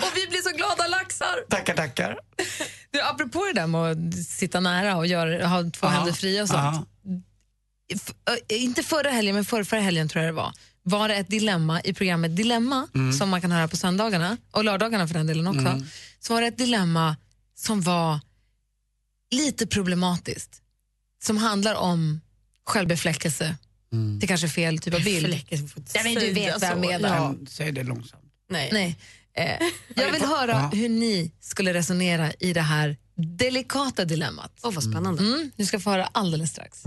Och vi blir så glada laxar! Tackar, tackar. Du, apropå det där med att sitta nära och göra, ha två Ja, händer fria och sånt. ö, inte förra helgen, men förra, förra helgen tror jag det var, var det ett dilemma i programmet Dilemma, Mm. som man kan höra på söndagarna, och lördagarna för den delen också, Mm. så var det ett dilemma som var lite problematiskt. Som handlar om självbefläckelse. Det är kanske är fel typ av bild. Ja, men du vet vad jag menar. Ja. Säg det långsamt. Nej. Nej. Eh, jag vill höra Ja. hur ni skulle resonera i det här delikata dilemmat. Åh, vad spännande. Mm, ni ska få höra alldeles strax.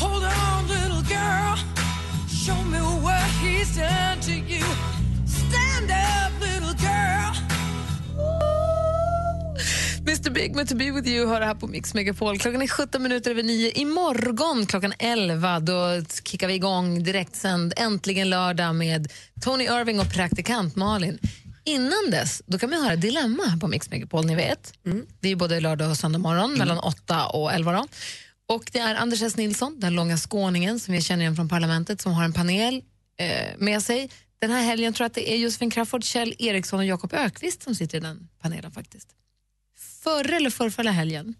Hold on, little girl. Show me what he's done to you. Stand up, Mr Big med To Be With You hör här på Mix Megapol. Klockan är 17 minuter över nio. Imorgon klockan 11 då kickar vi igång direktsänd Äntligen lördag med Tony Irving och praktikant Malin. Innan dess då kan man höra Dilemma på Mix Megapol, ni vet. Det är både lördag och söndag morgon mellan 8 och 11. Då. Och det är Anders S. Nilsson, den långa skåningen som vi känner igen från Parlamentet, som har en panel eh, med sig. Den här helgen tror jag att det är Josefin Crafoord, Kjell Eriksson och Jakob Ökvist som sitter i den panelen faktiskt förra eller förrförra helgen,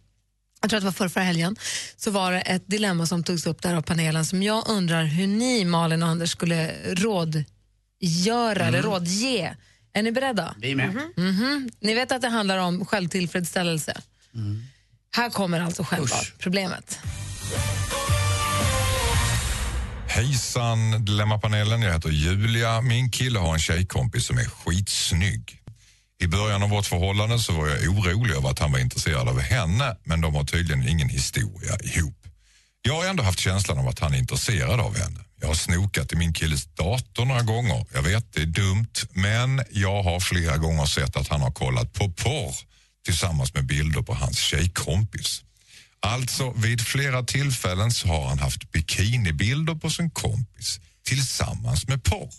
jag tror att det var förrförra helgen, så var det ett dilemma som togs upp där av panelen som jag undrar hur ni, Malin och Anders, skulle rådgöra eller rådge. Är ni beredda? Vi är med. Mhm. Ni vet att det handlar om självtillfredsställelse. Här kommer alltså själva problemet. Hejsan Dilemmapanelen, jag heter Julia. Min kille har en tjejkompis som är skitsnygg. I början av vårt förhållande så var jag orolig över att han var intresserad av henne men de har tydligen ingen historia ihop. Jag har ändå haft känslan av att han är intresserad av henne. Jag har snokat i min killes dator några gånger. Jag vet, det är dumt, men jag har flera gånger sett att han har kollat på porr tillsammans med bilder på hans tjejkompis. Alltså, vid flera tillfällen så har han haft bikinibilder på sin kompis tillsammans med porr.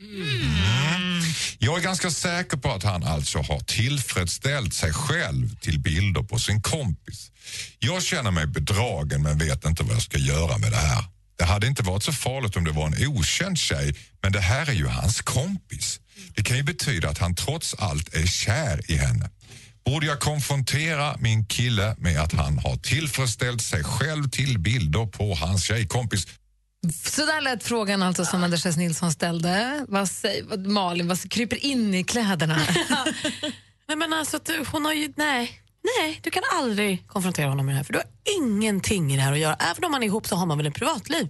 Mm. Jag är ganska säker på att han alltså har tillfredsställt sig själv till bilder på sin kompis. Jag känner mig bedragen men vet inte vad jag ska göra med det här. Det hade inte varit så farligt om det var en okänd tjej, men det här är ju hans kompis. Det kan ju betyda att han trots allt är kär i henne. Borde jag konfrontera min kille med att han har tillfredsställt sig själv till bilder på hans tjejkompis? Så där lät frågan alltså som Anders S. Nilsson ställde. Vad säger, vad, Malin vad, kryper in i kläderna. Nej, men alltså, att hon har ju, nej, nej, du kan aldrig konfrontera honom med det här för du har ingenting i det här att göra. Även om man är ihop så har man väl ett privatliv.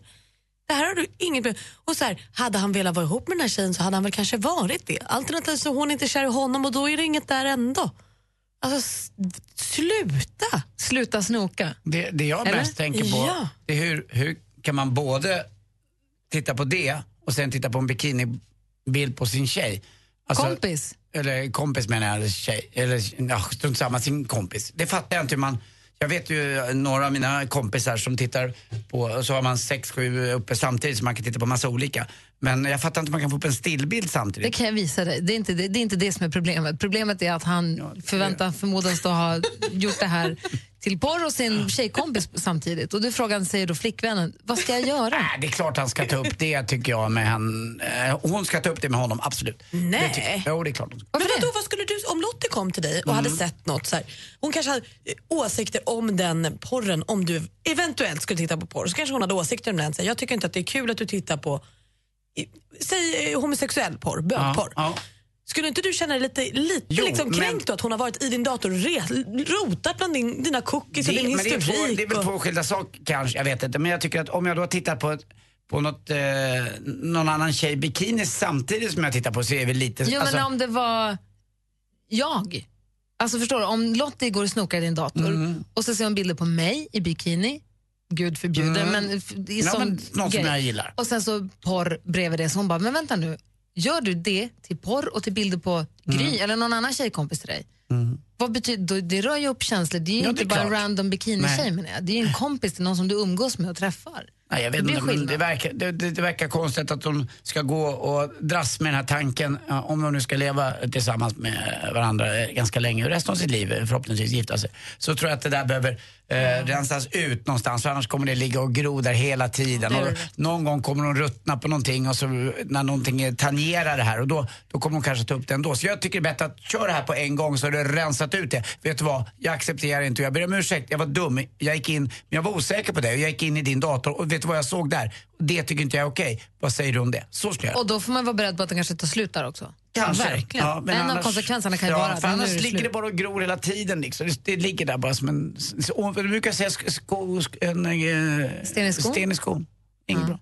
Det här har du inget Och så här, hade han velat vara ihop med den här tjejen så hade han väl kanske varit det. Alternativt så är hon inte kär i honom och då är det inget där ändå. Alltså, sluta! Sluta snoka. Det, det jag Eller? mest tänker på Ja. det är hur, hur kan man både titta på det och sen titta på en bikinibild på sin tjej. Alltså- Kompis. Eller kompis menar jag, eller tjej. Eller ja, strunt samma, sin kompis. Det fattar jag inte hur man... Jag vet ju några av mina kompisar som tittar på, så har man sex, sju uppe samtidigt så man kan titta på massa olika. Men jag fattar inte hur man kan få upp en stillbild Det samtidigt. kan jag visa dig. Det är, inte det, det är inte det som är problemet. Problemet är att han förväntar förmodas då ha gjort det här till porr och sin tjejkompis samtidigt. Och du frågan säger då flickvännen, vad ska jag göra? Nej, det är klart han ska ta upp det tycker jag med han. Eh, hon ska ta upp det med honom, absolut. Nej. Det jo, det är klart ska. Men vadå, vad skulle du, om Lottie kom till dig och hade sett något så här, hon kanske hade eh, åsikter om den porren, om du eventuellt skulle titta på porr, så kanske hon hade åsikter om den. Så här, jag tycker inte att det är kul att du tittar på, i- säg eh, homosexuell porr, bögporr. Skulle inte du känna dig lite, lite Jo, liksom men- kränkt då att hon har varit i din dator och rotat bland din, dina cookies och Det, din men det, är historik? två, det är väl och- två skilda saker kanske, jag vet inte. Men jag tycker att om jag då har tittat på, ett- på något, eh, någon annan tjej i bikini samtidigt som jag tittar på så är vi lite... Jo, alltså- men om det var jag. Alltså förstår du, om Lottie går och snokar i din dator Mm. och så ser hon bilder på mig i bikini, gud förbjude, Mm. men det är Ja, sån men någon som grej. jag gillar. Och sen så porr bredvid det, så hon bara, men vänta nu, gör du det till porr och till bilder på Gry Mm. eller någon annan tjejkompis till dig? Vad betyder, det rör ju upp känslor, det är ju Ja, inte bara en random bikinitjej menar jag. Det är ju en kompis till någon som du umgås med och träffar. Nej, jag vet det inte, det verkar, det, det, det verkar konstigt att de ska gå och dras med den här tanken, om de nu ska leva tillsammans med varandra ganska länge, resten av sitt liv, förhoppningsvis gifta sig. Så tror jag att det där behöver eh, rensas ut någonstans, för annars kommer det ligga och gro där hela tiden. Och någon gång kommer de ruttna på någonting och så när någonting tangerar det här och då, då kommer de kanske ta upp det ändå. Så jag tycker det är bättre att köra det här på en gång så har du rensat ut det. Vet du vad, jag accepterar inte och jag ber om ursäkt, jag var dum, jag gick in, men jag var osäker på det och jag gick in i din dator och vet du vad jag såg där? Det tycker inte jag är okej. Vad säger du om det? Så ska jag. Och då får man vara beredd på att det kanske tar slut där också. Kanske. Verkligen. Ja, men en av annars- konsekvenserna kan ju ja, vara för att annars det ligger det bara och gror hela tiden. Liksom. Det, det ligger där bara som en... Du brukar säga sk- sko, sk, en, eh, Sten i skon. Sten i skon. Inget bra.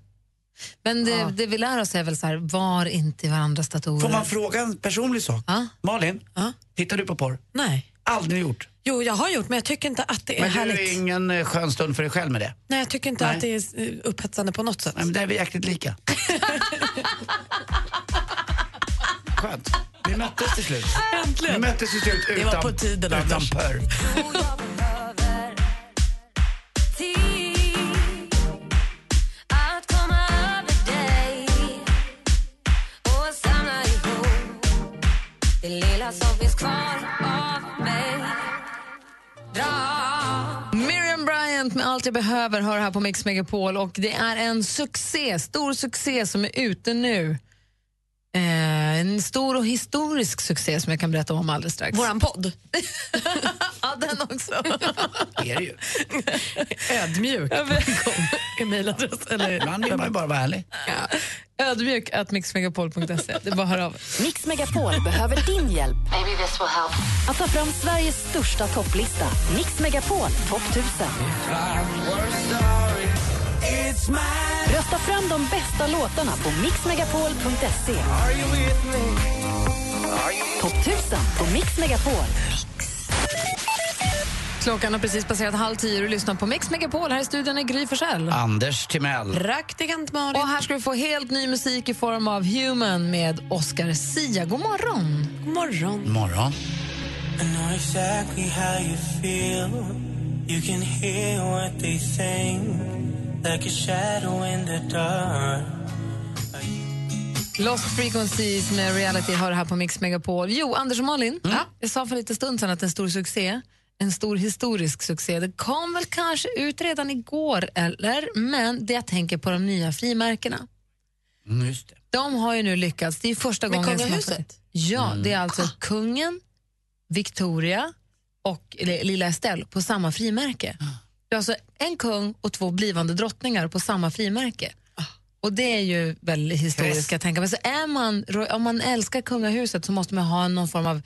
Men det, det vi lär oss är väl så här, var inte i varandras datorer. Får man fråga en personlig sak? Malin, tittar du på porr? Nej. Aldrig gjort? Jo, jag har gjort, men jag tycker inte att det är Men du härligt. är ingen eh, skön stund för dig själv med det? Nej, jag tycker inte Nej. att det är eh, upphetsande på något sätt. Nej, men där är vi jäkligt lika. Skönt. Vi möttes till slut. Äntligen. Vi möttes till slut utan, Det var på tiden, utan det lilla som finns kvar av mig. Dra Miriam Bryant med Allt jag behöver hör här på Mix Megapol och det är en succé, stor succé som är ute nu. Eh, en stor och historisk succé som jag kan berätta om alldeles strax. Våran podd. ja, den också. Det är det ju. Ödmjuk. Eller... Ibland vill man ju bara vara ärlig. Ja. Ödmjuk att mixmegapol.se. Det är bara höra av Mix Megapol behöver din hjälp att ta fram Sveriges största topplista. Mix Megapol topp 1000. Rösta fram de bästa låtarna på mixmegapol.se. Topp 1000 på Mix Megapol. Klockan har precis passerat halv tio och du lyssnar på Mix Megapol. Här i studion är Gry Forssell. Anders Timell. Praktikant Malin. Och här ska vi få helt ny musik i form av Human med Oscar Sia. God morgon. God morgon. Morgon. I know exactly how you feel. You can hear what they think, like a shadow in the dark. Lost Frequencies med Reality har det här på Mix Megapol. Jo, Anders och Malin, jag sa för lite stund sedan att en stor succé. En stor historisk succé. Det kom väl kanske ut redan igår, eller? Men det jag tänker på de nya frimärkena. Mm, just det. De har ju nu lyckats. Det är första Med gången man kungahuset? Ja, Mm. det är alltså kungen, Victoria och lilla Estelle på samma frimärke. Det är alltså en kung och två blivande drottningar på samma frimärke. Och det är ju väldigt historiskt jag tänka mig. Så är man, om man älskar kungahuset så måste man ha någon form av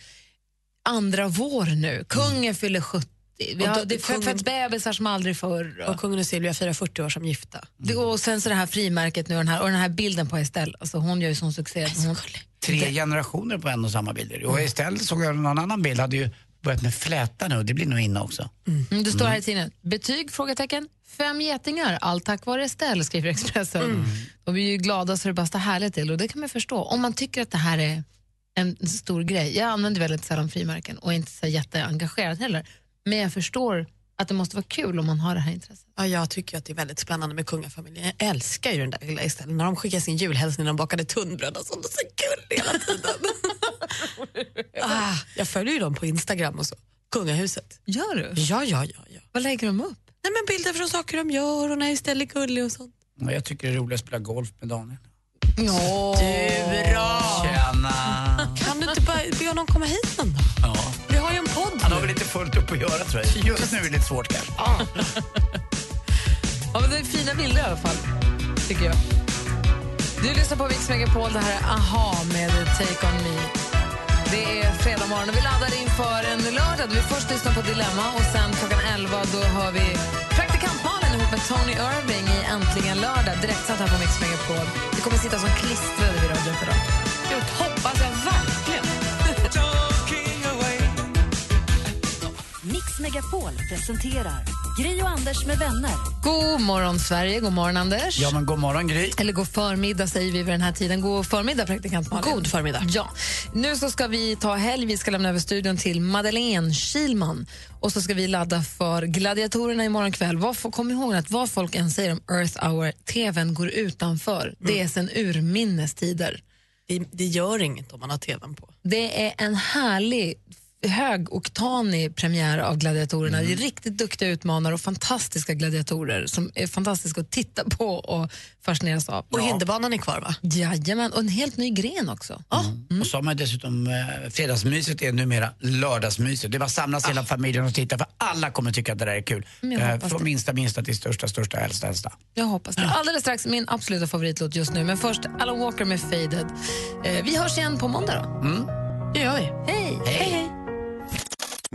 andra vår nu. Kungen fyller 70. Vi Och har, då- det kungen- föds bebisar som aldrig förr. Och kungen och Silvia firar 40 år som gifta. Det- Och sen så det här frimärket nu och den här, och den här bilden på Estelle. Alltså hon gör ju sån succé. Hon, Tre generationer på en och samma bilder. Och istället såg jag någon annan bild, hade ju börjat med fläta nu och det blir nog inne också. Mm, det står här i tidningen. Betyg? Frågetecken. Fem getingar, allt tack vare Estelle, skriver Expressen. Mm. De är ju glada så det bara står härligt till och det kan man förstå. Om man tycker att det här är en stor grej. Jag använder väldigt sällan frimärken och är inte så jätteengagerad heller. Men jag förstår att det måste vara kul om man har det här intresset. Ja, jag tycker att det är väldigt spännande med kungafamiljen. Jag älskar ju den där lilla Estelle. När de skickar sin julhälsning när de bakade tunnbröd och sånt. Det är så kul hela tiden. ah, jag följer ju dem på Instagram och så. Kungahuset. Gör du? Ja, ja, ja. ja. Vad lägger de upp? Nej, men bilder från saker de gör och när Estelle är gullig och sånt. Och jag tycker det är roligt att spela golf med Daniel. Ja. Du då? Tjena! Kan du inte bara be honom komma hit någon dag? Ja. Fullt upp att göra tror jag. Just nu är det lite svårt kanske. Ja, men det är fina bilder i alla fall, tycker jag. Du lyssnar på Mix Megapol. Det här är Aha med Take On Me. Det är fredag morgon och vi laddar inför en lördag. Vi först lyssnar på Dilemma och sen klockan 11 då hör vi praktikant Malin ihop med Tony Irving i Äntligen lördag. Direktsatt här på Mix Megapol. Vi kommer sitta som klistrade vid radion för dem. Det hoppas jag verkligen. Megapol presenterar Gri och Anders med vänner. God morgon, Sverige. God morgon, Anders. Ja men god morgon Gry. Eller god förmiddag säger vi vid den här tiden. God förmiddag, praktikant Malin. God förmiddag. Ja. Nu så ska vi ta helg. Vi ska lämna över studion till Madeleine Kilman. Och så ska vi ladda för gladiatorerna imorgon kväll. Vad, får- kom ihåg att vad folk än säger om Earth Hour, tvn går utanför. Det är sen urminnes tider. Det, det gör inget om man har tvn på. Det är en härlig högoktanig premiär av gladiatorerna. Det är riktigt duktiga utmanare och fantastiska gladiatorer som är fantastiska att titta på och fascineras av. Och hinderbanan är kvar va? Jajamän, och en helt ny gren också. Mm. Och så har man dessutom eh, fredagsmyset är numera lördagsmyset. Det var samlas hela familjen och titta för alla kommer tycka att det där är kul. Eh, från det. minsta minsta till största största äldsta äldsta. Jag hoppas det. Alldeles strax min absoluta favoritlåt just nu. Men först Alan Walker med Faded. Eh, vi hörs igen på måndag då. Mm. Det gör vi. Hej! hej, hej.